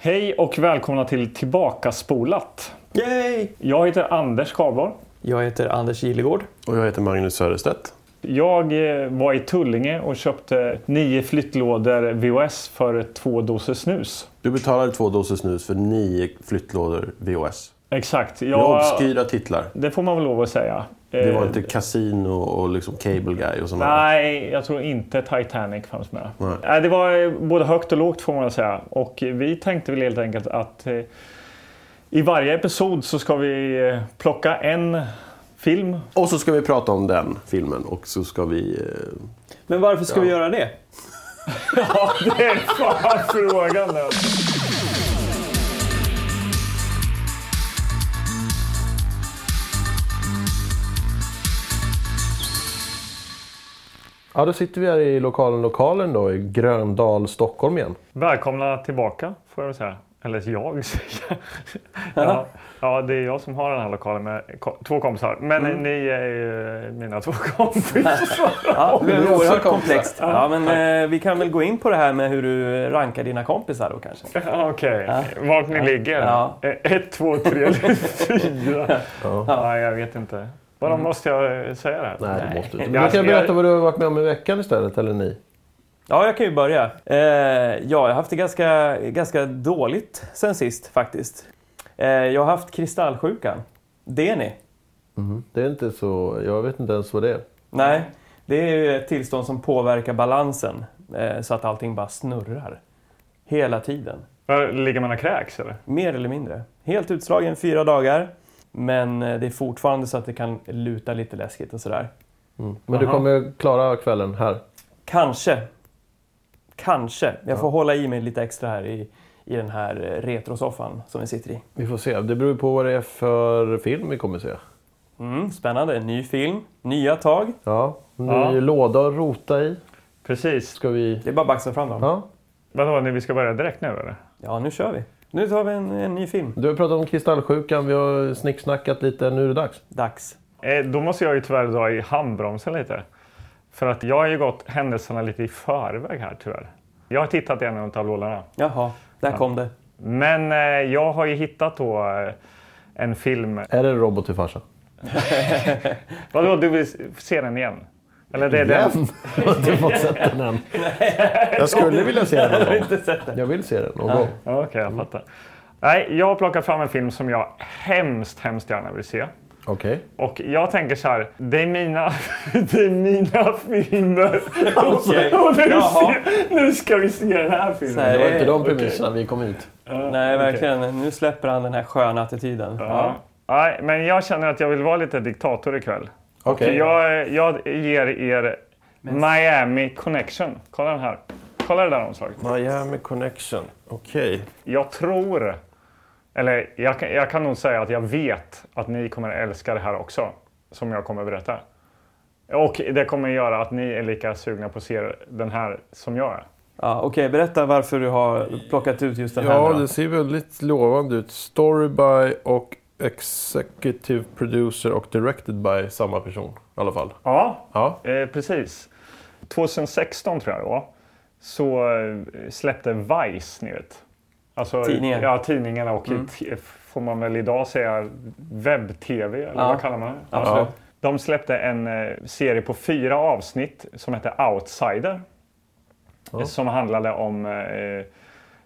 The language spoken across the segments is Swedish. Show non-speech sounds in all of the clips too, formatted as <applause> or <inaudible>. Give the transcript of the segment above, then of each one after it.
Hej och välkomna till Tillbakaspolat. Yay! Jag heter Anders Karlborg. Jag heter Anders Gilegård. Och jag heter Magnus Söderstedt. Jag eh, var i Tullinge och köpte nio flyttlådor VOS för två doser snus. Du betalade två doser snus för nio flyttlådor VOS. Exakt. Med Jag, obskyra titlar. det får man väl lov att säga. Det var Eh, inte Casino och liksom Cable Guy och sådana. Nej, jag tror inte Titanic fanns med. Nej. Det var eh, både högt och lågt får man säga. Och vi tänkte väl helt enkelt att eh, i varje episod så ska vi plocka en film. Och så ska vi prata om den filmen och så ska vi... Men varför ska Ja. vi göra det? <laughs> Ja, det är fan frågan. nu. Ja, då sitter vi här i lokalen Lokalen då i Gröndal, Stockholm igen. Välkomna tillbaka får jag väl säga. Eller jag <laughs> säger. ja, ja, det är jag som har den här lokalen med ko- två kompisar. Men Mm. ni är ju mina två <laughs> kompisar. Ja, det vi är oerhört komplext. Ja, men eh, vi kan väl gå in på det här med hur du rankar dina kompisar då kanske. Okej, Ja. vart ni ligger? Ja. Eh, Ett, två, tre eller <laughs> fyra? Ja. Ja, jag vet inte. Vadå, måste jag eh, säga det? Nej, det måste du inte. Men du kan jag- berätta vad du har varit med om i veckan istället, eller ni? Ja, jag kan ju börja. Eh, ja, jag har haft det ganska, ganska dåligt sen sist faktiskt. Eh, jag har haft kristallsjukan. Det är ni? Det är inte så... Jag vet inte ens vad det är. Nej, det är ju ett tillstånd som påverkar balansen eh, så att allting bara snurrar. Hela tiden. Ligger man och kräks eller? Mer eller mindre. Helt utslagen fyra dagar. Men eh, det är fortfarande så att det kan luta lite läskigt och sådär. Mm. Men du Aha. kommer klara kvällen här. Kanske. Kanske. Jag får hålla i mig lite extra här i, i den här eh, retrosoffan som vi sitter i. Vi får se. Det beror på vad det är för film vi kommer se. Mm, spännande. En ny film. Nya tag. Ja, ny Ja. låda att rota i. Precis. Ska vi... Det är bara att baxa fram dem. Ja. Vadå, vi ska börja direkt nu eller? Ja, nu kör vi. Nu tar vi en, en ny film. Du har pratat om kristallsjukan, vi har snicksnackat lite. Nu är det dags. Dags. Eh, då måste jag ju tyvärr dra i handbromsen lite. För att jag har ju gått händelserna lite i förväg här tyvärr. Jag har tittat i en av lådorna. Jaha, där kom det. Men eh, jag har ju hittat då eh, en film. Är det Robot till farsa? <laughs> Vadå, du vill se den igen? Eller det är den? <laughs> Jag har inte fått sett den än. <laughs> Jag skulle vilja se den Jag någon gång. Jag vill se den någon gång. Okej, jag fattar. Nej, jag har plockat fram en film som jag hemskt, hemskt gärna vill se. Okej. Och jag tänker så här, det är mina, <laughs> det är mina filmer. Okej, Och nu, se, nu ska vi se den här filmen. Så här, Det var inte de premisserna vi kom ut. Ja, Nej, verkligen. Nu släpper han den här sköna attityden. Ja. Nej, men jag känner att jag vill vara lite diktator ikväll. Okej. Och jag, jag ger er Miami Connection. Kolla den här. Kolla det där omslaget. Miami Connection. Okej. Jag tror, eller jag, kan- jag kan nog säga att jag vet att ni kommer älska det här också. Som jag kommer berätta. Och det kommer göra att ni är lika sugna på att se den här som jag är. Ja, Okej, berätta varför du har plockat ut just den här. Ja, det ser väldigt lovande ut. Story by och Executive Producer och Directed by samma person. I alla fall. Ja, Ja. Eh, precis. 2016 tror jag det var. Så eh, släppte Vice, ni vet. Alltså, Tidningen. Ja, tidningarna och Mm. får man väl idag säga webb-tv, eller Ja. vad kallar man det? Absolut. De släppte en eh, serie på fyra avsnitt som hette Outsider. Ja. Som handlade om eh,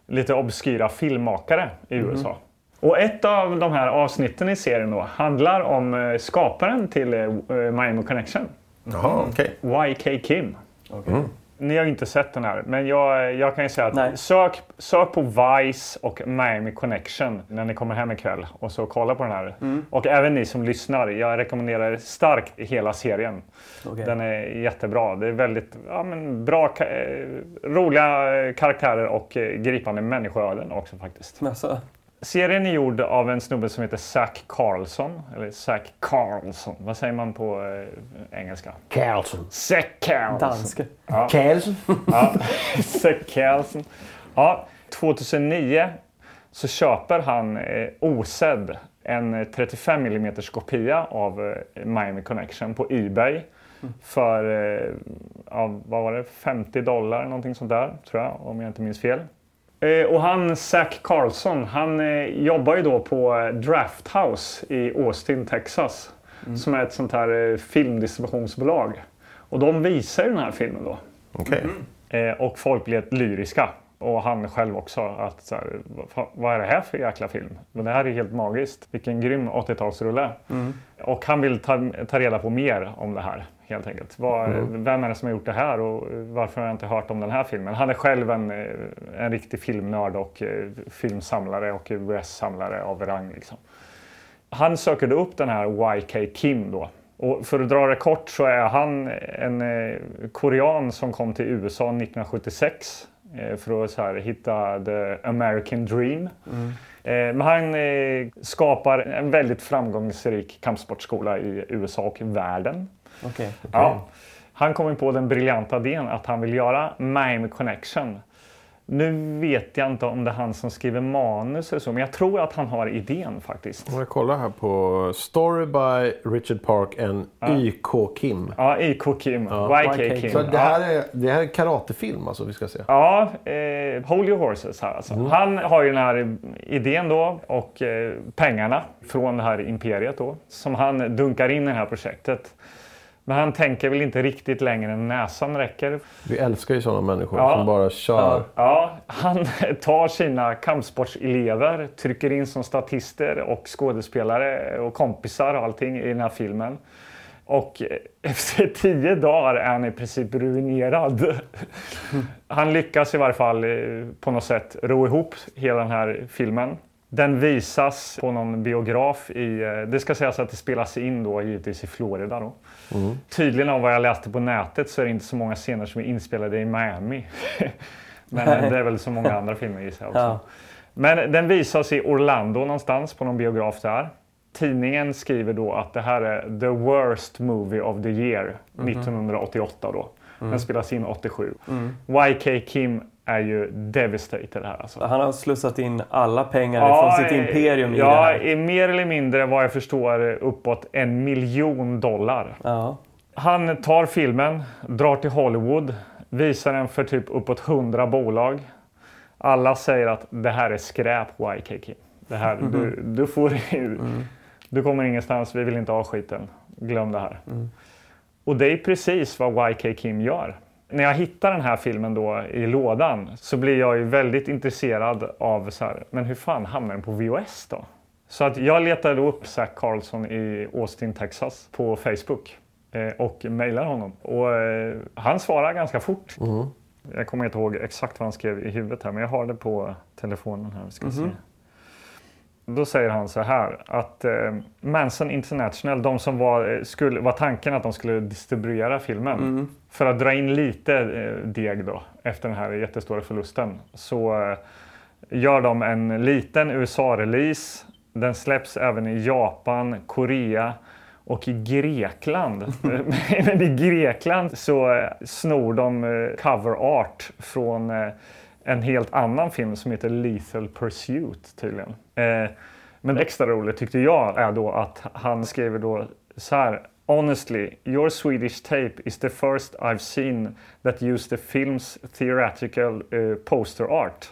lite obskyra filmmakare i Mhm. USA. Och ett av de här avsnitten i serien då handlar om eh, skaparen till eh, Miami Connection. Jaha, okej. YK Kim. Okej. Ni har ju inte sett den här, men jag, jag kan ju säga Nej. att sök, sök på Vice och Miami Connection när ni kommer hem ikväll och så kolla på den här. Mm. Och även ni som lyssnar, jag rekommenderar starkt hela serien. Okej. Den är jättebra. Det är väldigt ja, men bra, eh, roliga eh, karaktärer och eh, gripande människoöden också faktiskt. Alltså, Serien är gjord av en snubbe som heter Zack Carlson. Eller Zack Carlson. Vad säger man på eh, engelska? Carlson. Zack Carlson. danska. Ja. Carlson? Ja, <laughs> Zack Carlson. Ja, 2009 så köper han eh, osedd en eh, 35 mm kopia av eh, Miami Connection på Ebay. För, eh, ja, vad var det, 50 dollar någonting sånt där tror jag, om jag inte minns fel. Eh, Och han, Zac Carlson, han eh, jobbar ju då på eh, Draft House i Austin, Texas. Som är ett sånt här filmdistributionsbolag. Och de visar ju den här filmen då. Okej. Eh, och folk blev lyriska. Och han själv också. Att så här, vad, är det här för jäkla film? Men det här är helt magiskt. Vilken grym 80-talsrulle. Och han vill ta, ta reda på mer om det här. Helt enkelt. Vad, Vem är det som har gjort det här och varför har jag inte hört om den här filmen? Han är själv en, eh, en riktig filmnörd och eh, filmsamlare och VHS-samlare av rang. Liksom. Han söker då upp den här YK Kim då. Och för att dra det kort så är han en eh, korean som kom till USA 1976 eh, för att så här, hitta the American dream. Eh, men han skapar en väldigt framgångsrik kampsportskola i USA och världen. Okej. Ja. Han kom på den briljanta idén att han vill göra Mime Connection. Nu vet jag inte om det är han som skriver manus eller så, men jag tror att han har idén faktiskt. Om jag kollar här på Story by Richard Park and YK Kim. Ja, IK Kim, YK YK Kim. Så det här är, det här är karatefilm alltså vi ska se. Ja, eh, Hold Your Horses här alltså. Han har ju den här idén då och eh, pengarna från det här imperiet då som han dunkar in i det här projektet. Men han tänker väl inte riktigt längre än näsan räcker. Vi älskar ju sådana människor Ja. som bara kör. Ja, han <laughs> tar sina kampsportselever, trycker in som statister och skådespelare och kompisar och allting i den här filmen. Och <laughs> efter tio dagar är han i princip ruinerad. <laughs> Han lyckas i varje fall eh, på något sätt ro ihop hela den här filmen. Den visas på någon biograf i, eh, det ska sägas att det spelas in då givetvis i Florida då. Tydligen av vad jag läste på nätet så är det inte så många scener som är inspelade i Miami. <laughs> Men det är väl så många andra filmer gissar jag också. Ja. Men den visas i Orlando någonstans på någon biograf där. Tidningen skriver då att det här är the worst movie of the year 1988 då. Den spelas in 87. YK Kim är ju devastated här alltså. Han har slussat in alla pengar från sitt imperium i det ja, här. i mer eller mindre vad jag förstår uppåt en miljon dollar. Ja. Han tar filmen, drar till Hollywood, visar den för typ uppåt 100 bolag. Alla säger att det här är skräp YK Kim. Det här, du, du, får, du kommer ingenstans, vi vill inte ha skiten. Glöm det här. Och det är precis vad YK Kim gör. När jag hittar den här filmen då i lådan så blir jag ju väldigt intresserad av så här, men hur fan hamnar den på VHS då? Så att jag letade upp Zac Carlson i Austin, Texas på Facebook eh, och mejlar honom. Och eh, han svarar ganska fort. Jag kommer inte ihåg exakt vad han skrev i huvudet här, men jag har det på telefonen här. Ska se. Då säger han så här att eh, Manson International, de som var, eh, skulle, var tanken att de skulle distribuera filmen. För att dra in lite eh, deg då efter den här jättestora förlusten så eh, gör de en liten USA-release. Den släpps även i Japan, Korea och i Grekland. <laughs> <laughs> Men i Grekland så eh, snor de eh, cover art från en helt annan film som heter Lethal Pursuit tydligen. Eh, Men extra roligt tyckte jag är då att han skriver då så här. Honestly, your Swedish tape is the first I've seen that used the film's theoretical eh, poster art.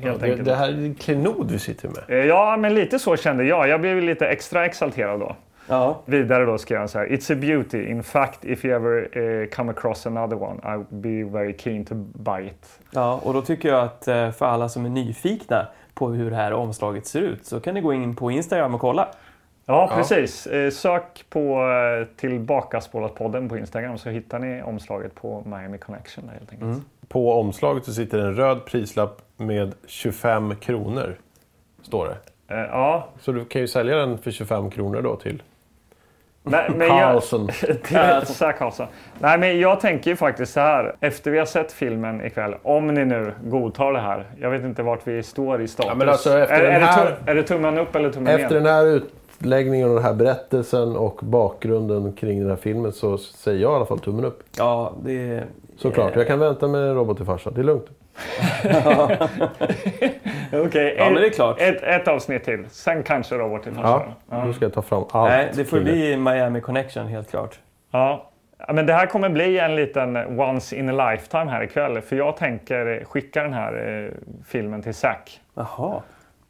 Helt Det, enkelt. det här är en klenod vi sitter med. Eh, Ja, men lite så kände jag. Jag blev lite extra exalterad då. Ja. Vidare då skrev han så här. It's a beauty. In fact, if you ever eh, come across another one, I would be very keen to buy it. ja, och då tycker jag att för alla som är nyfikna på hur det här omslaget ser ut så kan ni gå in på Instagram och kolla. Ja, precis. Eh, Sök på eh, Tillbakaspolat-podden på Instagram så hittar ni omslaget på Miami Connection där, helt enkelt. På omslaget så sitter en röd prislapp med 25 kronor. Står det. Eh, Ja, Så du kan ju sälja den för 25 kronor då till men, men jag, Carlson. Carlson. <laughs> Nej, men jag tänker ju faktiskt så här. Efter vi har sett filmen ikväll, om ni nu godtar det här. Jag vet inte vart vi står i status. Ja, men alltså, efter är, den är, det här- tum, är det tummen upp eller tummen Efter ner? den här utläggningen och den här berättelsen och bakgrunden kring den här filmen så säger jag i alla fall tummen upp. Ja, det... Såklart. Jag kan vänta med robot till farsa. Det är lugnt. <laughs> Okej, Ja, men det är klart. Ett, ett avsnitt till. Sen kanske Robert till Ja, farsan. nu ska jag ta fram allt. Nej, det får bli Miami Connection helt klart. Ja. Ja, men det här kommer bli en liten once in a lifetime här ikväll. För jag tänker skicka den här eh, filmen till Zack. Jaha.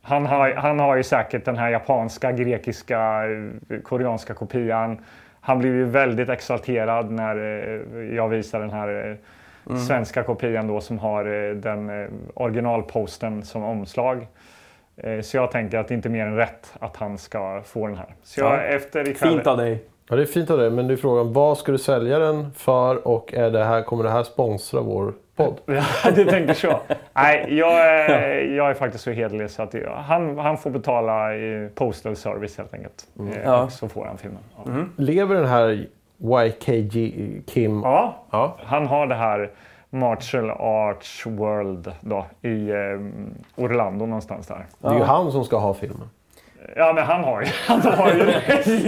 Han har, han har ju säkert den här japanska, grekiska, eh, koreanska kopian. Han blev ju väldigt exalterad när eh, jag visade den här eh, svenska kopian då som har eh, den eh, originalposten som omslag. Eh, Så jag tänker att det inte är mer än rätt att han ska få den här. Så jag, Ja. efter ikväll... Fint av dig. Ja, det är fint av det, men det är frågan vad ska du sälja den för och är det här, kommer det här sponsra vår podd? <laughs> Ja, du tänker så. Nej, jag är, jag är faktiskt så hederlig så att jag, han, han får betala i postal service helt enkelt. Eh, Ja. Så får han filmen. Ja. Lever den här YKG Kim? ja, Ja. han har det här Martial Arts World då, i eh, Orlando någonstans där. Det är ju han som ska ha filmen. Ja, men han har ju, <laughs> han har ju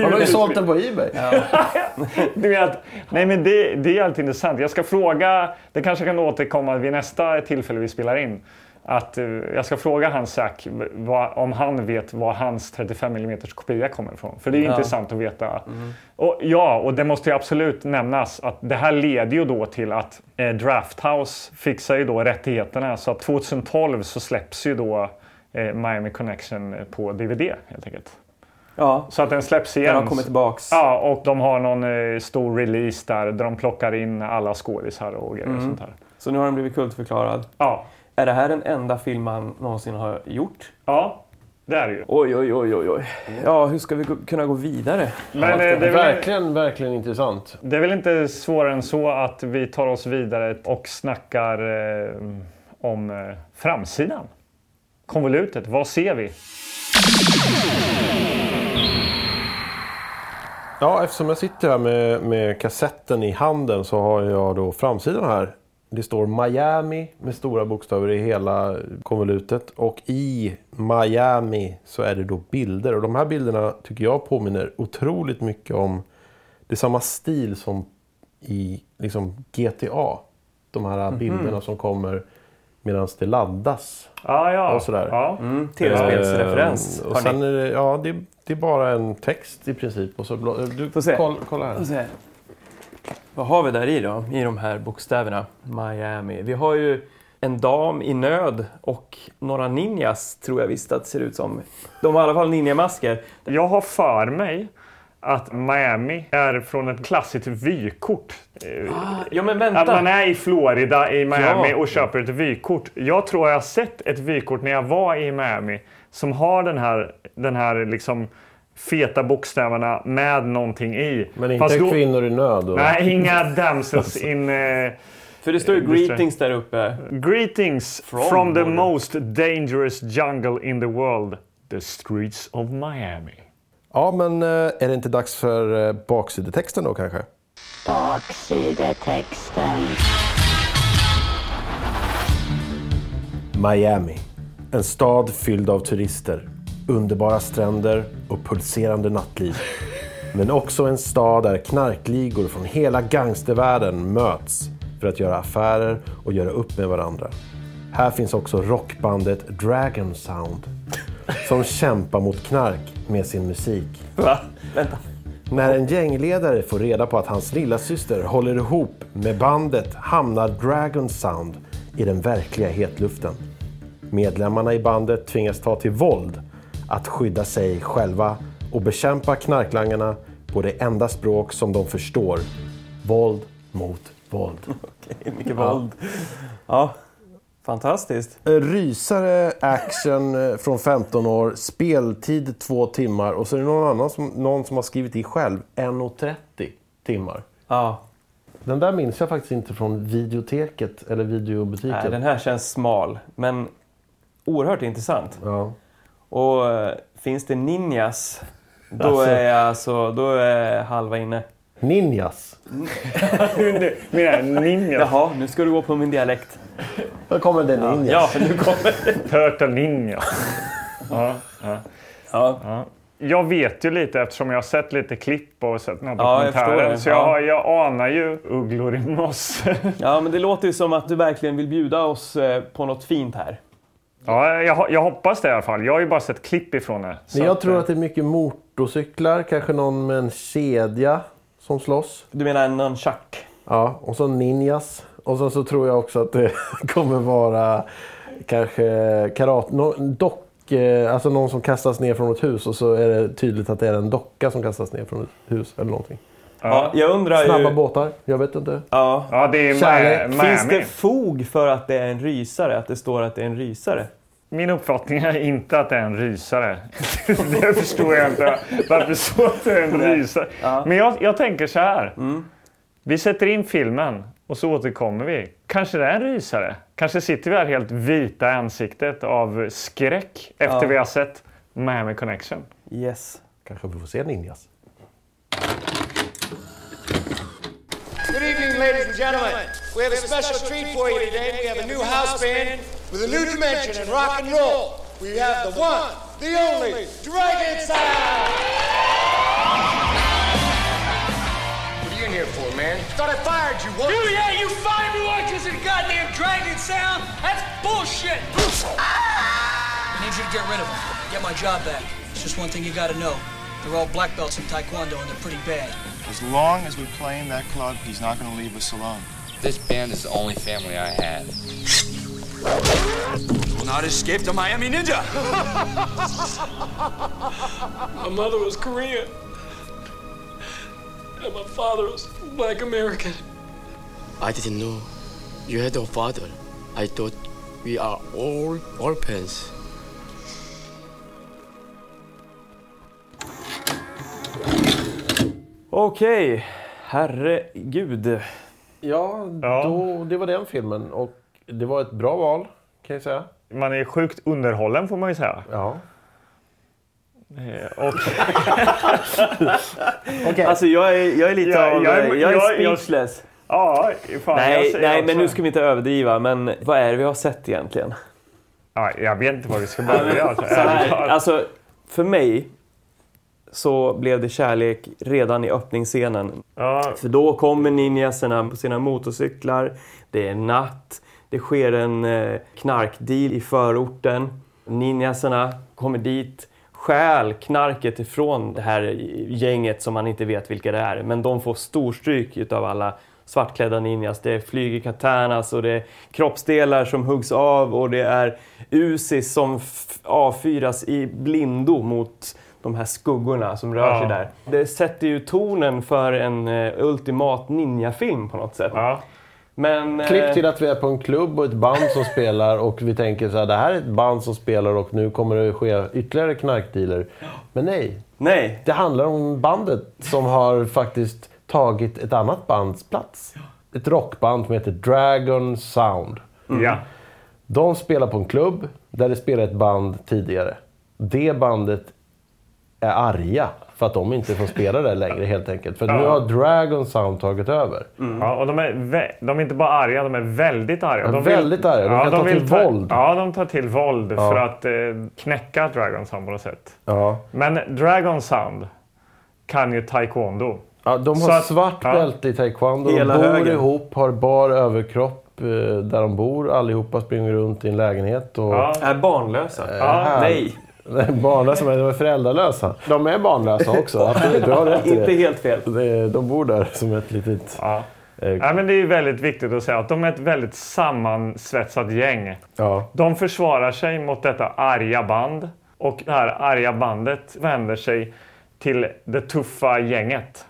Han har ju sålt den på Ebay. <laughs> Du vet, nej men det, det är alltid intressant. Jag ska fråga, det kanske kan återkomma vid nästa tillfälle vi spelar in. Att, eh, jag ska fråga hans Zack om han vet var hans 35 mm kopia kommer ifrån. För det är Ja. intressant att veta. Och, ja, och det måste ju absolut nämnas att det här leder ju då till att eh, Drafthouse fixar ju då rättigheterna. Så att 2012 så släpps ju då eh, Miami Connection på DVD helt enkelt. Ja, Så att den släpps den igen. har kommit tillbaks. Ja, och de har någon eh, stor release där, där de plockar in alla skådisar och grejer och sånt här. Så nu har den blivit kultförklarad. Ja. Är det här den enda film han någonsin har gjort? ja, det är det ju. Oj, oj, oj, oj, oj. Ja, hur ska vi kunna gå vidare? Men eh, det, är väl, Verkligen, verkligen intressant. det är väl inte svårare än så att vi tar oss vidare och snackar eh, om eh, framsidan. Konvolutet, vad ser vi? Ja, eftersom jag sitter här med, med kassetten i handen så har jag då framsidan här. Det står Miami med stora bokstäver i hela konvolutet. Och i Miami så är det då bilder. Och de här bilderna tycker jag påminner otroligt mycket om... Det är samma stil som i liksom GTA. De här bilderna som kommer medan det laddas. Ja, ja. Och sådär. Ja. Mm, Tv-spelsreferens. Eh, och har sen ni. är det, ja, det, det är bara en text i princip. Och så, blå- du, Får se. Kolla, kolla här. Vad har vi där i då? I de här bokstäverna. Miami. Vi har ju en dam i nöd och några ninjas tror jag visst att det ser ut som. De har i alla fall ninjamasker. Jag har för mig att Miami är från ett klassiskt vykort. Eh, Ja men Att man vänta! är i Florida, i Miami Ja. och köper ett vykort. Jag tror jag har sett ett vykort när jag var i Miami som har den här, den här liksom feta bokstäverna med någonting i. Men inte Fast då- kvinnor i nöd? Och... Nej, inga damsels in... eh, För det står ju det. greetings där uppe. greetings From from, the most dangerous jungle in the world. The streets of Miami. Ja, men eh, är det inte dags för eh, baksidetexten då kanske? Baksidetexten. Miami. En stad fylld av turister, underbara stränder och pulserande nattliv. Men också en stad där knarkligor från hela gangstervärlden möts för att göra affärer och göra upp med varandra. Här finns också rockbandet Dragon Sound som kämpar mot knark med sin musik. Va? Vänta. När en gängledare får reda på att hans lilla syster håller ihop med bandet hamnar Dragon Sound i den verkliga hetluften. Medlemmarna i bandet tvingas ta till våld att skydda sig själva och bekämpa knarklangarna på det enda språk som de förstår. Våld mot våld. <laughs> Okej, mycket våld. Ja, fantastiskt. Rysare, action eh, från 15 år, speltid 2 timmar och så är det någon annan som, någon som har skrivit i själv 1.30 timmar. Ja, Den där minns jag faktiskt inte från videoteket eller videobutiken. nej, den här känns smal, men oerhört intressant. Ja. Och eh, finns det ninjas, då Alltså. är jag alltså, då är halva inne. Ninjas. <laughs> Mina ninja. Jaha, nu ska du gå på min dialekt. Här kommer det ninjas. Ja, nu kommer det. Turtle ninja. Ja, ja. Ja, Jag vet ju lite eftersom jag har sett lite klipp och sett några Ja, jag dokumentärer. Så jag, Ja. har- jag anar ju ugglor i moss. ja, men det låter ju som att du verkligen vill bjuda oss eh, på något fint här. Ja, jag, jag hoppas det i alla fall. Jag har ju bara sett klipp ifrån det. Men jag att, tror eh, att det är mycket motorcyklar, kanske någon med en kedja som slåss. Du menar en nunchuck? Ja, och så ninjas. Och sen så tror jag också att det <laughs> kommer vara kanske karat... No, dock, eh, alltså någon som kastas ner från ett hus och så är det tydligt att det är en docka som kastas ner från ett hus eller någonting. Ja, jag undrar Snabba ju... båtar, jag vet inte. Ja. Ja, det är Kärlek. Ma- Finns Miami. det fog för att det är en rysare? Att det står att det är en rysare? Min uppfattning är inte att det är en rysare. <laughs> det förstår jag inte. Varför så att det är en rysare? Men jag, jag tänker så här. Vi sätter in filmen och så återkommer vi. Kanske det är en rysare. Kanske sitter vi här helt vita i ansiktet av skräck efter Ja. vi har sett Miami Connection. Yes. Kanske vi får se ninjas. Good evening, ladies and gentlemen. We have a special treat for you today. We have a new house band with a new dimension in rock and roll. We have the one, the only Dragon Sound. What are you in here for, man? Thought I fired you. What? Dude, yeah, you fired me once because of the goddamn dragon sound. That's bullshit. I need you to get rid of him. Get my job back. It's just one thing you gotta know. They're all black belts in Taekwondo and they're pretty bad. As long as we play in that club, he's not going to leave us alone. This band is the only family I have. Will not escape the Miami Ninja. <laughs> my mother was Korean. And my father was black American. I didn't know you had a father. I thought we are all orphans. Okej. Herregud. Ja, Ja. Då, det var den filmen. Och det var ett bra val, kan jag säga. Man är sjukt underhållen får man ju säga. Ja. Eh, Och, <laughs> Alltså jag är, jag är lite Ja, av... jag Jag är- är, jag- jag- speechless. ja, fan, jag nej, nej men nu ska vi inte överdriva. Men vad är det vi har sett egentligen? ja, Jag vet inte vad vi ska börja. Alltså, alltså, för mig så blev det kärlek redan i öppningsscenen. ja, För då kommer ninjaserna på sina motorcyklar. Det är natt. Det sker en eh, knarkdeal i förorten. Ninjaserna kommer dit, stjäl knarket ifrån det här gänget som man inte vet vilka det är. Men de får storstryk utav alla svartklädda ninjas. Det flyger katanas och det är kroppsdelar som huggs av och det är Usis som avfyras i blindo mot de här skuggorna som rör Ja. sig där. Det sätter ju tonen för en eh, ultimat ninjafilm på något sätt. ja. Men... eh, Klipp till att vi är på en klubb och ett band som spelar och vi tänker så här, det här är ett band som spelar och nu kommer det ske ytterligare knarkdealer. Men nej, Nej, det handlar om bandet som har faktiskt tagit ett annat bands plats. Ett rockband som heter Dragon Sound. ja. De spelar på en klubb där det spelar ett band tidigare. Det bandet är arga för att de inte får spela där längre helt enkelt. För nu har Dragon Sound tagit över. Ja, och de är, de är inte bara arga, de är väldigt arga. Ja, De väldigt arga. De kan ta vill till våld. Ja, de tar till våld Ja. för att eh, knäcka Dragon Sound på något sätt. Ja. Men Dragon Sound kan ju taekwondo. Ja, de har att- svart ja. bälte i taekwondo. Hela de bor högen. ihop, har bar överkropp eh, där de bor. Allihopa springer runt i en lägenhet. Och Ja. är barnlösa. här. Nej, barnlösa, men de är föräldralösa. De är barnlösa också. Absolut, du har rätt i inte det. helt fel. De bor där som ett litet... Ja. Eh, Ja, men det är väldigt viktigt att säga att de är ett väldigt sammansvetsat gäng. ja. De försvarar sig mot detta arga band och det här arga bandet vänder sig till det tuffa gänget.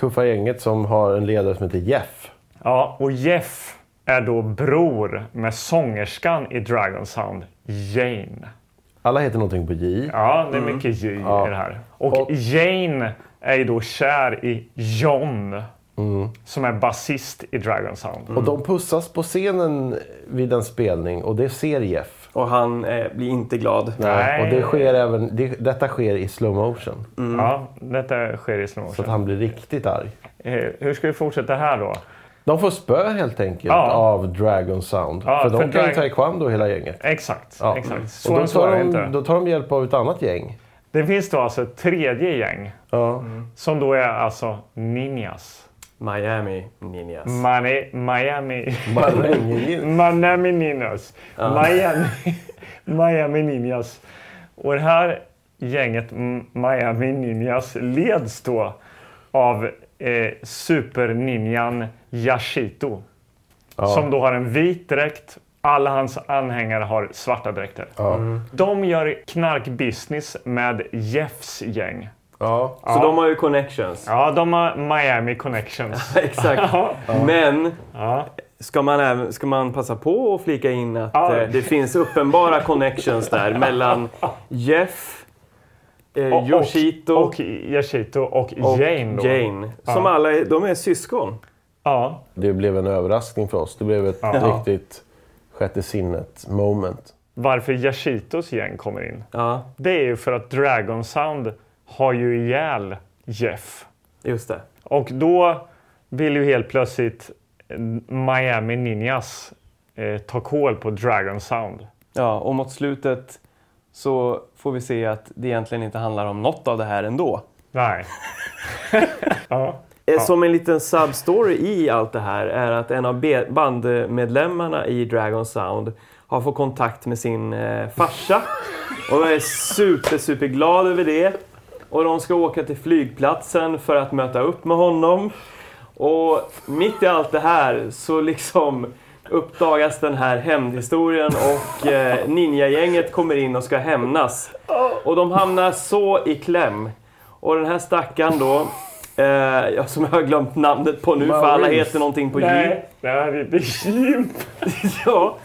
Tuffa gänget som har en ledare som heter Jeff. Ja, och Jeff är då bror med sångerskan i Dragon Sound, Jane. Alla heter någonting på J. Ja, det är mycket J i det här. Och, Och- Jane är ju då kär i John, som är basist i Dragon Sound. Och de pussas på scenen vid en spelning och det ser Jeff. Och han eh, blir inte glad. Nej. Och det sker även, det, detta sker i slow motion. Ja, detta sker i slow Så att motion. han blir riktigt arg. Eh, Hur ska vi fortsätta här då? De får spö helt enkelt Ja. av Dragon Sound. Ja, för de för kan ju taekwondo hela gänget. Exakt, Ja. exakt. Och Så då så är tar, det inte. de, då tar de hjälp av ett annat gäng. Det finns då alltså ett tredje gäng Ja. som då är alltså ninjas. Miami Ninjas. Mani, Miami... Miami <laughs> Ninjas. Miami, Miami Ninjas. Och det här gänget Miami Ninjas leds då av eh, superninjan Yashito. Ja. Som då har en vit dräkt. Alla hans anhängare har svarta dräkter. De gör knarkbusiness med Jeffs gäng. Ja. Så de har ju connections. Ja, de har Miami connections. <laughs> Exakt. Men Ja. ska man, även, ska man passa på att flika in att Ja. eh, det finns uppenbara connections där <laughs> mellan Jeff, eh, Och- Yoshito Och, och Yashito och, och Jane. Då. Jane. Som Ja. alla är, de är syskon. Ja. Det blev en överraskning för oss. Det blev ett Ja. riktigt sjätte sinnet moment. Varför Yashitos gäng kommer in. Ja, Det är ju för att Dragon Sound har ju ihjäl Jeff. just det. Och då vill ju helt plötsligt Miami Ninjas eh, ta koll på Dragon Sound. Ja, och mot slutet så får vi se att det egentligen inte handlar om något av det här ändå. Nej. <laughs> ja. Eh, Som en liten substory i allt det här är att en av bandmedlemmarna i Dragon Sound har fått kontakt med sin eh, farsa. Och är super, super glad över det. Och de ska åka till flygplatsen för att möta upp med honom. Och mitt i allt det här så liksom uppdagas den här hämndhistorien och eh, ninjagänget kommer in och ska hämnas. Och de hamnar så i kläm. Och den här stackaren då, eh, som jag har glömt namnet på nu för alla Maurice. heter någonting på J. Nej, det är det är Jim. <laughs> Ja,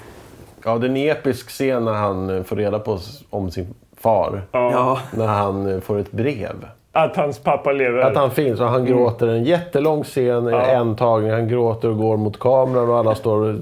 Ja, det är en episk scen när han får reda på om sin far. ja. När han eh, får ett brev. Att hans pappa lever. Att han finns och han gråter. En jättelång scen, Ja. en tagning. Han gråter och går mot kameran och alla står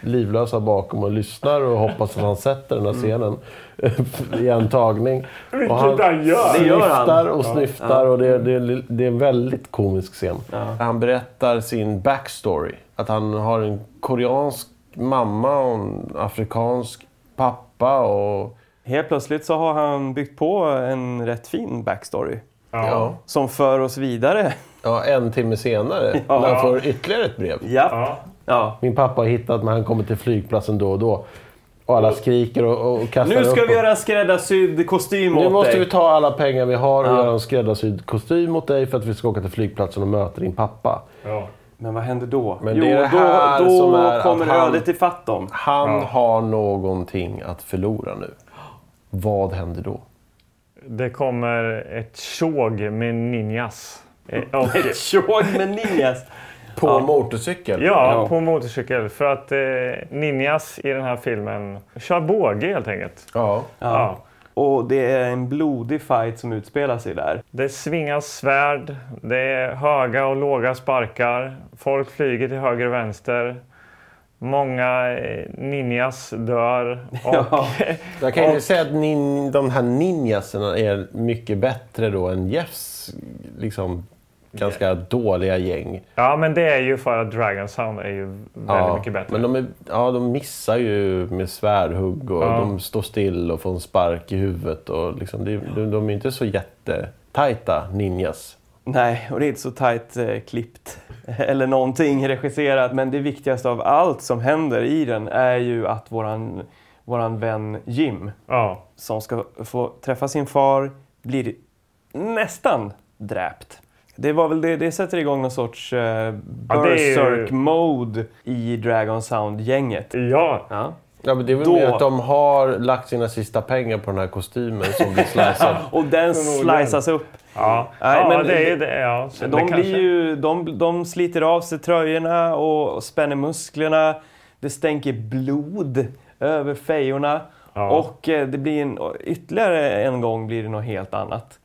livlösa bakom och lyssnar och hoppas att han sätter den här scenen <laughs> i en tagning. Vilket Och han han gör. Det gör han. snyftar och snyftar och det, det, det är en väldigt komisk scen. Ja. Han berättar sin backstory. Att han har en koreansk mamma och en afrikansk pappa och... Helt plötsligt så har han byggt på en rätt fin backstory. Ja. Som för oss vidare. Ja, en timme senare <laughs> Ja. när han får ytterligare ett brev. Ja. Ja. Min pappa har hittat men han kommer till flygplatsen då och då. Och alla skriker och, och kastar Nu ska upp vi och- göra en skräddarsydd kostym Nu åt måste dig. vi ta alla pengar vi har och Ja. göra en skräddarsydd kostym åt dig för att vi ska åka till flygplatsen och möta din pappa. Ja. Men vad händer då? Men jo, det är det här då, då som är kommer han- ödet ifatt dem. Han Ja. har någonting att förlora nu. Vad händer då? Det kommer ett tjog med ninjas. Eh, <laughs> Och, Ett tjog med ninjas. På Ja. motorcykel? ja, Ja. på motorcykel. För att eh, ninjas i den här filmen kör båge helt enkelt. Ja. Ja. Och det är en blodig fight som utspelar sig där. Det svingas svärd, det är höga och låga sparkar. Folk flyger till höger och vänster. Många eh, ninjas dör. <laughs> Och, Ja. Jag kan ju säga att nin, de här ninjaserna är mycket bättre då än Jeffs liksom, ganska dåliga gäng. Ja, men det är ju för att Dragon Sound är ju väldigt mycket bättre. Men de, är, ja, de missar ju med svärdhugg och Ja. de står still och får en spark i huvudet. Och liksom, det, de, de är inte så jättetajta ninjas. Nej, och det är inte så tajt eh, klippt <laughs> eller någonting regisserat. Men det viktigaste av allt som händer i den är ju att våran, våran vän Jim, Ja, som ska få träffa sin far, blir nästan dräpt. Det var väl det, det sätter igång någon sorts eh, berserk-mode i Dragon Sound-gänget. ja. Ja. Men det är väl Då- mer att de har lagt sina sista pengar på den här kostymen som blir slicead. <laughs> Och den sliceas upp. ja. Nej, ja men det är det-. Ja. De, det kanske- blir ju, de, de sliter av sig tröjorna och, spänner musklerna. Det stänker blod över fejorna. Ja. Och eh, det blir en, ytterligare en gång blir det något helt annat.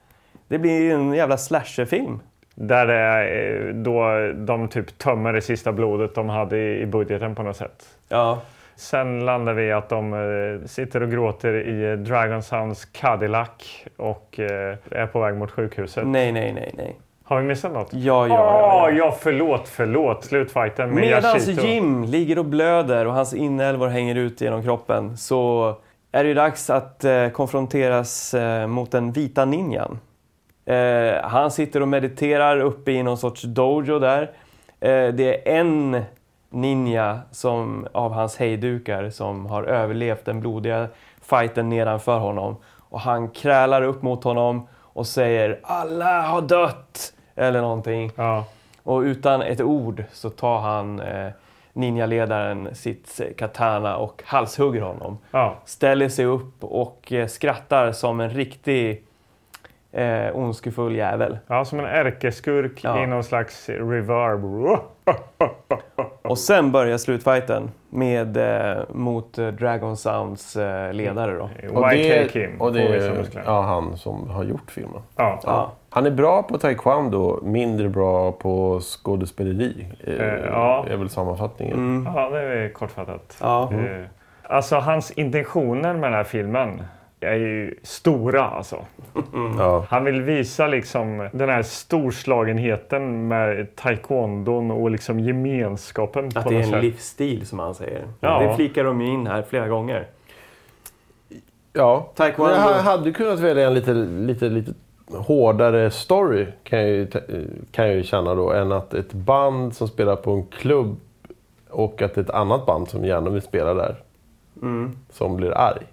Det blir en jävla slasherfilm. Där det är eh, då de typ tömmer det sista blodet de hade i i budgeten på något sätt. Ja. Sen landar vi i att de eh, sitter och gråter i eh, Dragon Sounds Cadillac och eh, är på väg mot sjukhuset. Nej, nej, nej, nej. Har vi missat något? Ja, ja, ja. ja. ja, förlåt, förlåt. Slutfighten med Yashito. Jim ligger och blöder och hans inälvor hänger ut genom kroppen så är det dags att eh, konfronteras eh, mot den vita ninjan. Eh, han sitter och mediterar uppe i någon sorts dojo där. Det är en ninja som, av hans hejdukar som har överlevt den blodiga fighten nedanför honom. Och han krälar upp mot honom och säger “Alla har dött!” eller någonting. Ja. Och utan ett ord så tar han eh, ninjaledaren sitt katana och halshugger honom. Ja. Ställer sig upp och eh, skrattar som en riktig eh, ondskefull jävel. Ja, som en ärkeskurk Ja. i någon slags reverb. Och sen börjar slutfighten med, eh, mot eh, Dragon Sounds eh, ledare då. Och YK det, Kim. och det är ja, han som har gjort filmen. Ja. Ja. Han är bra på taekwondo, mindre bra på skådespeleri. Eh, ja. är väl sammanfattningen. Mm. ja, det är kortfattat. Ja. Eh, Alltså hans intentioner med den här filmen är ju stora alltså. Ja. Han vill visa liksom den här storslagenheten med taekwondon och liksom gemenskapen Att på det är en sätt. livsstil som han säger. Ja. Det flikar de ju in här flera gånger. Ja, Taekwondo. Men jag hade kunnat välja en lite, lite, lite hårdare story kan jag, ju, kan jag ju känna då än att ett band som spelar på en klubb och att ett annat band som gärna vill spela där Mm. som blir arg.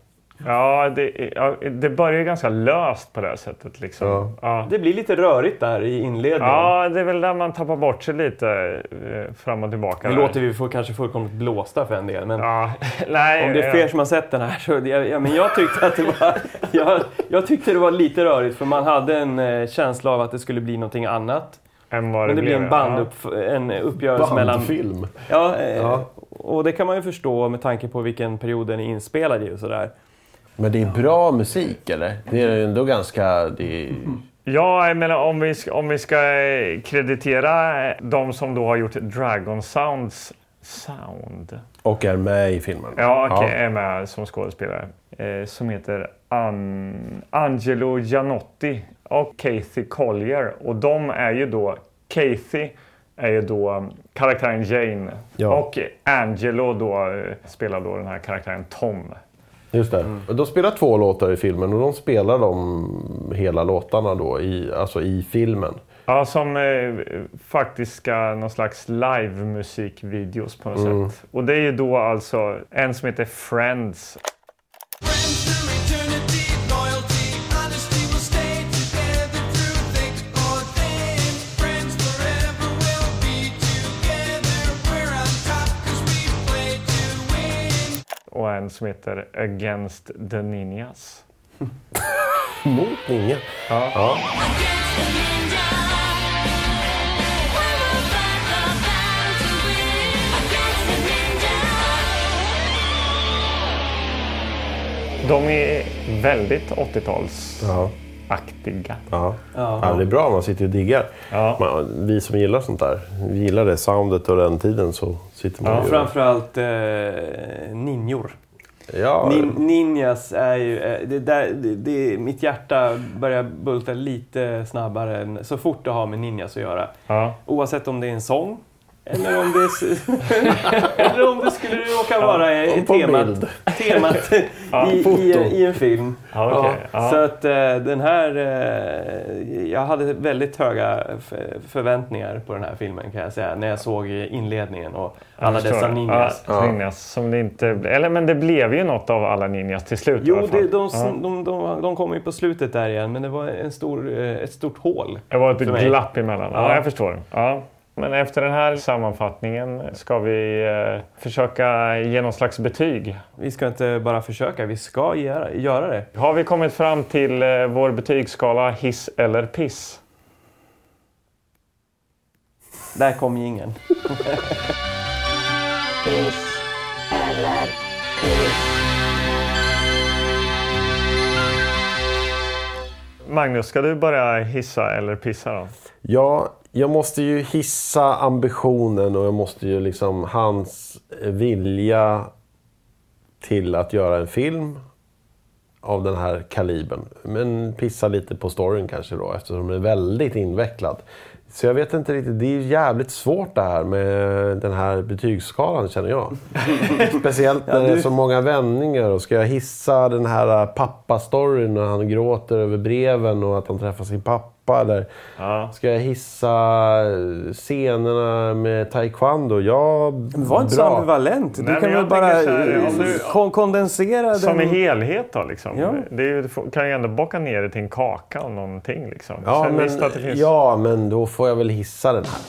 Ja det, ja, det börjar ju ganska löst på det här sättet. Liksom. Ja. Ja. Det blir lite rörigt där i inledningen. Ja, det är väl där man tappar bort sig lite eh, fram och tillbaka. Nu låter vi för, kanske fullkomligt blåsta för en del. Men Ja, <laughs> nej, om det är fler som har sett den här så... Jag, ja, men jag, tyckte att det var, <laughs> jag, jag tyckte det var lite rörigt för man hade en eh, känsla av att det skulle bli någonting annat. än vad Men det blir en, bandupp, en uppgörelse mellan... Bandfilm. Ja, eh, Ja. och det kan man ju förstå med tanke på vilken period den är inspelad i och sådär. Men det är bra musik eller? Det är ändå ganska... Det är, Ja, jag menar om vi ska, om vi ska eh, kreditera eh, de som då har gjort Dragon Sounds sound. och är med i filmen. Ja, okej, är med som skådespelare. Eh, som heter An Angelo Gianotti och Kathy Collier. Och de är ju då, Kathy är ju då um, karaktären Jane. Ja. Och Angelo då eh, spelar då den här karaktären Tom. Just det. Och De spelar två låtar i filmen och de spelar de hela låtarna då i, alltså i filmen. Ja, som eh, faktiska någon slags live-musikvideos på något sätt. Och det är ju då alltså en som heter Friends. En som heter Against the Ninjas. <laughs> Mot ingen. Ja. Ja. De är väldigt 80-talsaktiga. Ja. Ja. Ja. Ja, det är bra, man sitter och diggar. Ja. Man, vi som gillar sånt där, vi gillar det soundet och den tiden så sitter man Ja, ju... Framförallt eh, ninjor. Ja, Nin, ninjas är ju... eh, Det där, det, det, mitt hjärta börjar bulta lite snabbare än, så fort det har med ninjas att göra. Ja. Oavsett om det är en sång eller om det, <laughs> eller om det skulle råka vara ett på temat, temat <laughs> i, foto. i, i en film. Ja, okej. Ja. Så att eh, den här... eh, jag hade väldigt höga förväntningar på den här filmen kan jag säga. När jag såg inledningen och alla dessa ninjas. Ja, ninjas som det inte... Eller men det blev ju något av alla ninjas till slut i Jo, det, de, ja. de, de, de kommer ju på slutet där igen, men det var en stor, eh, ett stort hål. Det var ett glapp emellan. Ja, Ja. jag förstår. Ja. Men efter den här sammanfattningen ska vi eh, försöka ge någon slags betyg. Vi ska inte bara försöka, vi ska göra, göra det. Har vi kommit fram till eh, vår betygsskala hiss eller piss? Där kom ingen. Magnus, ska du börja hissa eller pissa då? Ja, jag måste ju hissa ambitionen och jag måste ju liksom hans vilja till att göra en film av den här kalibern. Men pissa lite på storyn kanske då eftersom den är väldigt invecklad. Så jag vet inte riktigt, det är jävligt svårt det här med den här betygsskalan känner jag. <laughs> Speciellt när det är så många vändningar. Och ska jag hissa den här pappastoryn när han gråter över breven och att han träffar sin pappa? Eller Ja. ska jag hissa scenerna med taekwondo? Ja, Var inte så bra. ambivalent. Du Nej, men kan väl jag bara här, eh, kondensera Som i den. helhet då liksom. Ja. Det är ju, kan ju ändå bocka ner det till en kaka och någonting liksom. Ja Sen men, att det finns... ja, men då får jag väl hissa den här.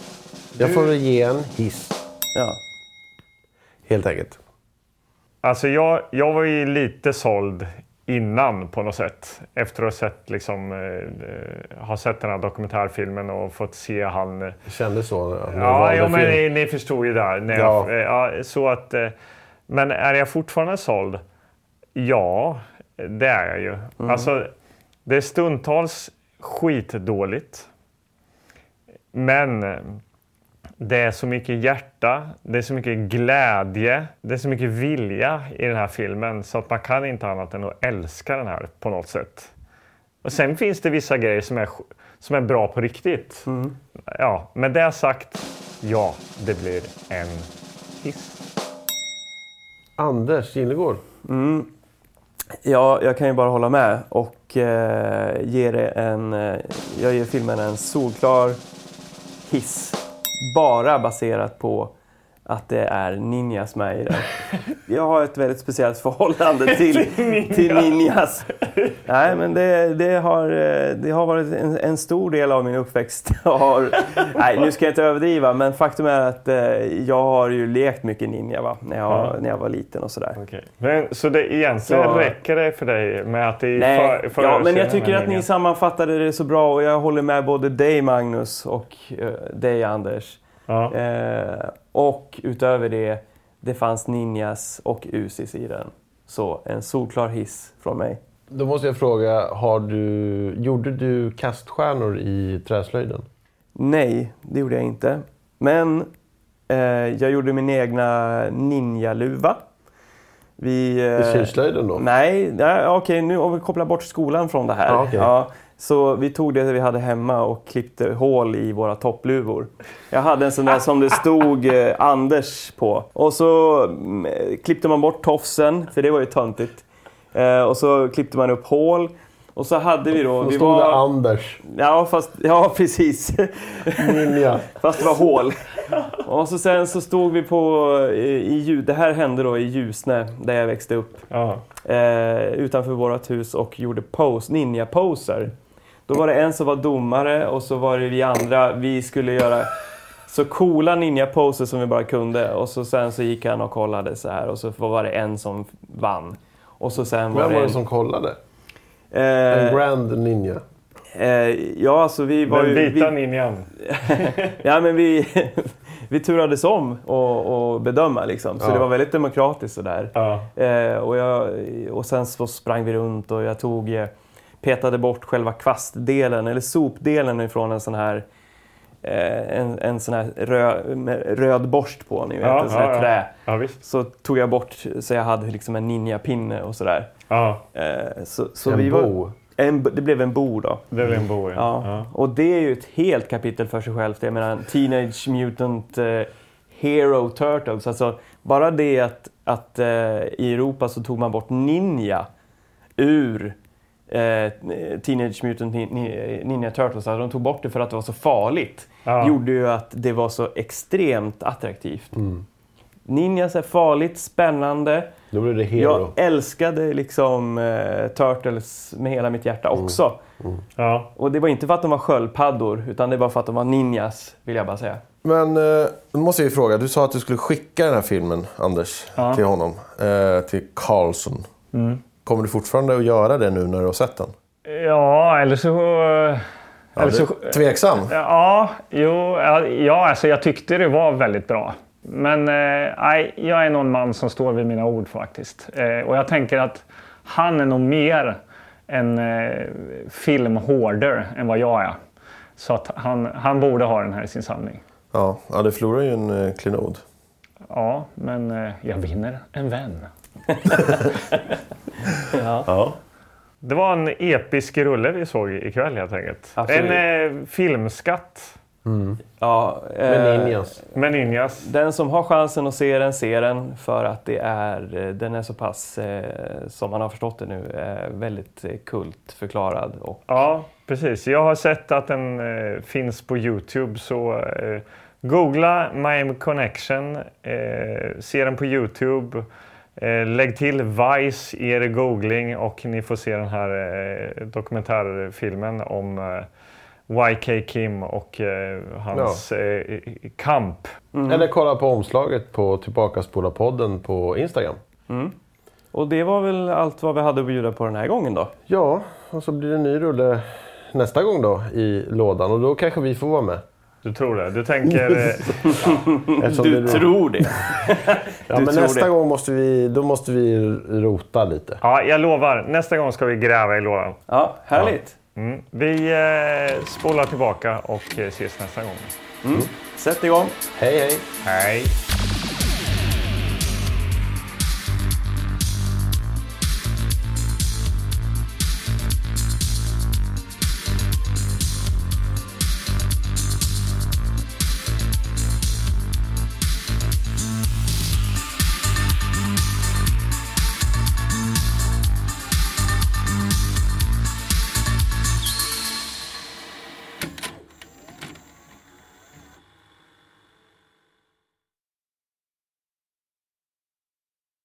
Jag får ge en hiss, Ja. helt enkelt. Alltså jag, jag var ju lite såld innan på något sätt. Efter att ha sett, liksom, eh, ha sett den här dokumentärfilmen och fått se han... eh, Det kändes så. Ja, jo, men ni, ni förstod ju där. När Ja. jag, eh, ja, så att, eh, men är jag fortfarande såld? Ja, det är jag ju. Alltså, det är stundtals skitdåligt. Men eh, det är så mycket hjärta, det är så mycket glädje, det är så mycket vilja i den här filmen så att man kan inte annat än att älska den här på något sätt. Och sen finns det vissa grejer som är, som är bra på riktigt. Ja, med det sagt, ja, det blir en hiss. Anders Gillegård. Ja, jag kan ju bara hålla med och eh, ge det en... Eh, jag ger filmen en solklar hiss. Bara baserat på att det är ninjas med i den. <laughs> Jag har ett väldigt speciellt förhållande <laughs> till, till ninjas. Nej, men det, det, har, eh, det har varit en, en stor del av min uppväxt. <laughs> Har, nej, nu ska jag inte överdriva, men faktum är att eh, jag har ju lekt mycket ninja va? När, jag, Ja. när jag var liten och sådär. Men, så det egentligen Så- räcker det för dig med att det är Nej, för, ja, men jag tycker att ni meningen? sammanfattade det så bra och jag håller med både dig Magnus och eh, dig Anders. Ja. Eh, och utöver det, det fanns ninjas och usis i den. Så en solklar hiss från mig. Då måste jag fråga, har du, gjorde du kaststjärnor i träslöjden? Nej, det gjorde jag inte. Men eh, jag gjorde min egna ninjaluva. Vi, I eh, kylslöjden då? Nej, nej okej nu om vi kopplar bort skolan från det här. Ja, okej. Så vi tog det vi hade hemma och klippte hål i våra toppluvor. Jag hade en sån där som det stod eh, Anders på. Och så mm, klippte man bort tofsen, för det var ju töntigt. Eh, och så klippte man upp hål. Och så hade vi då... Då vi stod det Anders, Ja, fast, ja <laughs> precis. ninja. Fast det var hål. Och så sen så stod vi på eh, i, ljud, det här hände då i Ljusne där jag växte upp. Ja. Eh, utanför vårt hus och gjorde pose, ninja-poser. Då var det en som var domare och så var det vi andra, vi skulle göra så coola ninja-poser som vi bara kunde. Och så sen så gick han och kollade så här och så var det en som vann. Och så sen var Vem det var det en, som kollade? eh, En Grand Ninja. eh, Ja, alltså vi var Den ju... vita vi, ninjan. <laughs> Ja, men vi, <laughs> vi turades om och, och bedöma liksom. Så Ja. det var väldigt demokratiskt sådär. Ja. Eh, och, jag, och sen så sprang vi runt och jag tog, eh, petade bort själva kvastdelen, eller sopdelen ifrån en sån här eh, en, en sån här röd, röd borst på, ni vet, Ja, en sån här ja, trä. Ja, visst. Så tog jag bort så jag hade liksom en ninjapinne och sådär. Ja, Eh, så, så En vi var, bo. en, det blev en bo då. det är en bo. Ja. Ja. Ja. Och det är ju ett helt kapitel för sig självt. Jag menar Teenage Mutant eh, Hero Turtles. Alltså bara det att, att eh, i Europa så tog man bort ninja ur eh, Teenage Mutant Ni- Ninja Turtles. Alltså de tog bort det för att det var så farligt. Ja. Gjorde ju att det var så extremt attraktivt. Mm. Ninjas är farligt, spännande. Då blev det hero. Jag älskade liksom eh, Turtles med hela mitt hjärta också. Ja. Och det var inte för att de var sköldpaddor, utan det var för att de var ninjas, vill jag bara säga. Men eh, då måste jag ju fråga. Du sa att du skulle skicka den här filmen, Anders, Ja. till honom. Eh, till Carlson. Kommer du fortfarande att göra det nu när du har sett den? ja, eller så... Ja, eller så tveksam? Ja, jo, ja, alltså jag tyckte det var väldigt bra. Men eh, jag är någon man som står vid mina ord faktiskt. Eh, och jag tänker att han är nog mer en eh, filmhoarder än vad jag är. Så att han, han borde ha den här i sin samling. Ja, ja du förlorar ju en eh, klenod. Ja, men eh, jag vinner en vän. Ja. Det var en episk rulle vi såg ikväll helt enkelt. Absolut. En eh, filmskatt Ja, Med eh, ninjas. med ninjas. Den som har chansen att se den, ser den. För att det är, eh, den är så pass, eh, som man har förstått det nu, eh, väldigt eh, kultförklarad. Och, Ja, precis. Jag har sett att den eh, finns på Youtube. Så eh, googla Miami Connection. Eh, se den på Youtube. Eh, lägg till Vice i er googling och ni får se den här eh, dokumentärfilmen om eh, YK Kim och hans eh, kamp. Eller kolla på omslaget på Tillbakaspola-podden på Instagram. Och det var väl allt vad vi hade att bjuda på den här gången då. Ja, och så blir det en ny rulle nästa gång då i lådan och då kanske vi får vara med. Du tror det? Du tänker... eh, <laughs> Eftersom Du då- tror det. <laughs> Ja, du men tror nästa det. gång måste vi, då måste vi rota lite. ja, jag lovar. Nästa gång ska vi gräva i lådan. Ja, härligt. Mm. Vi eh, spolar tillbaka och eh, ses nästa gång. Sätt igång. Hej hej! Hej!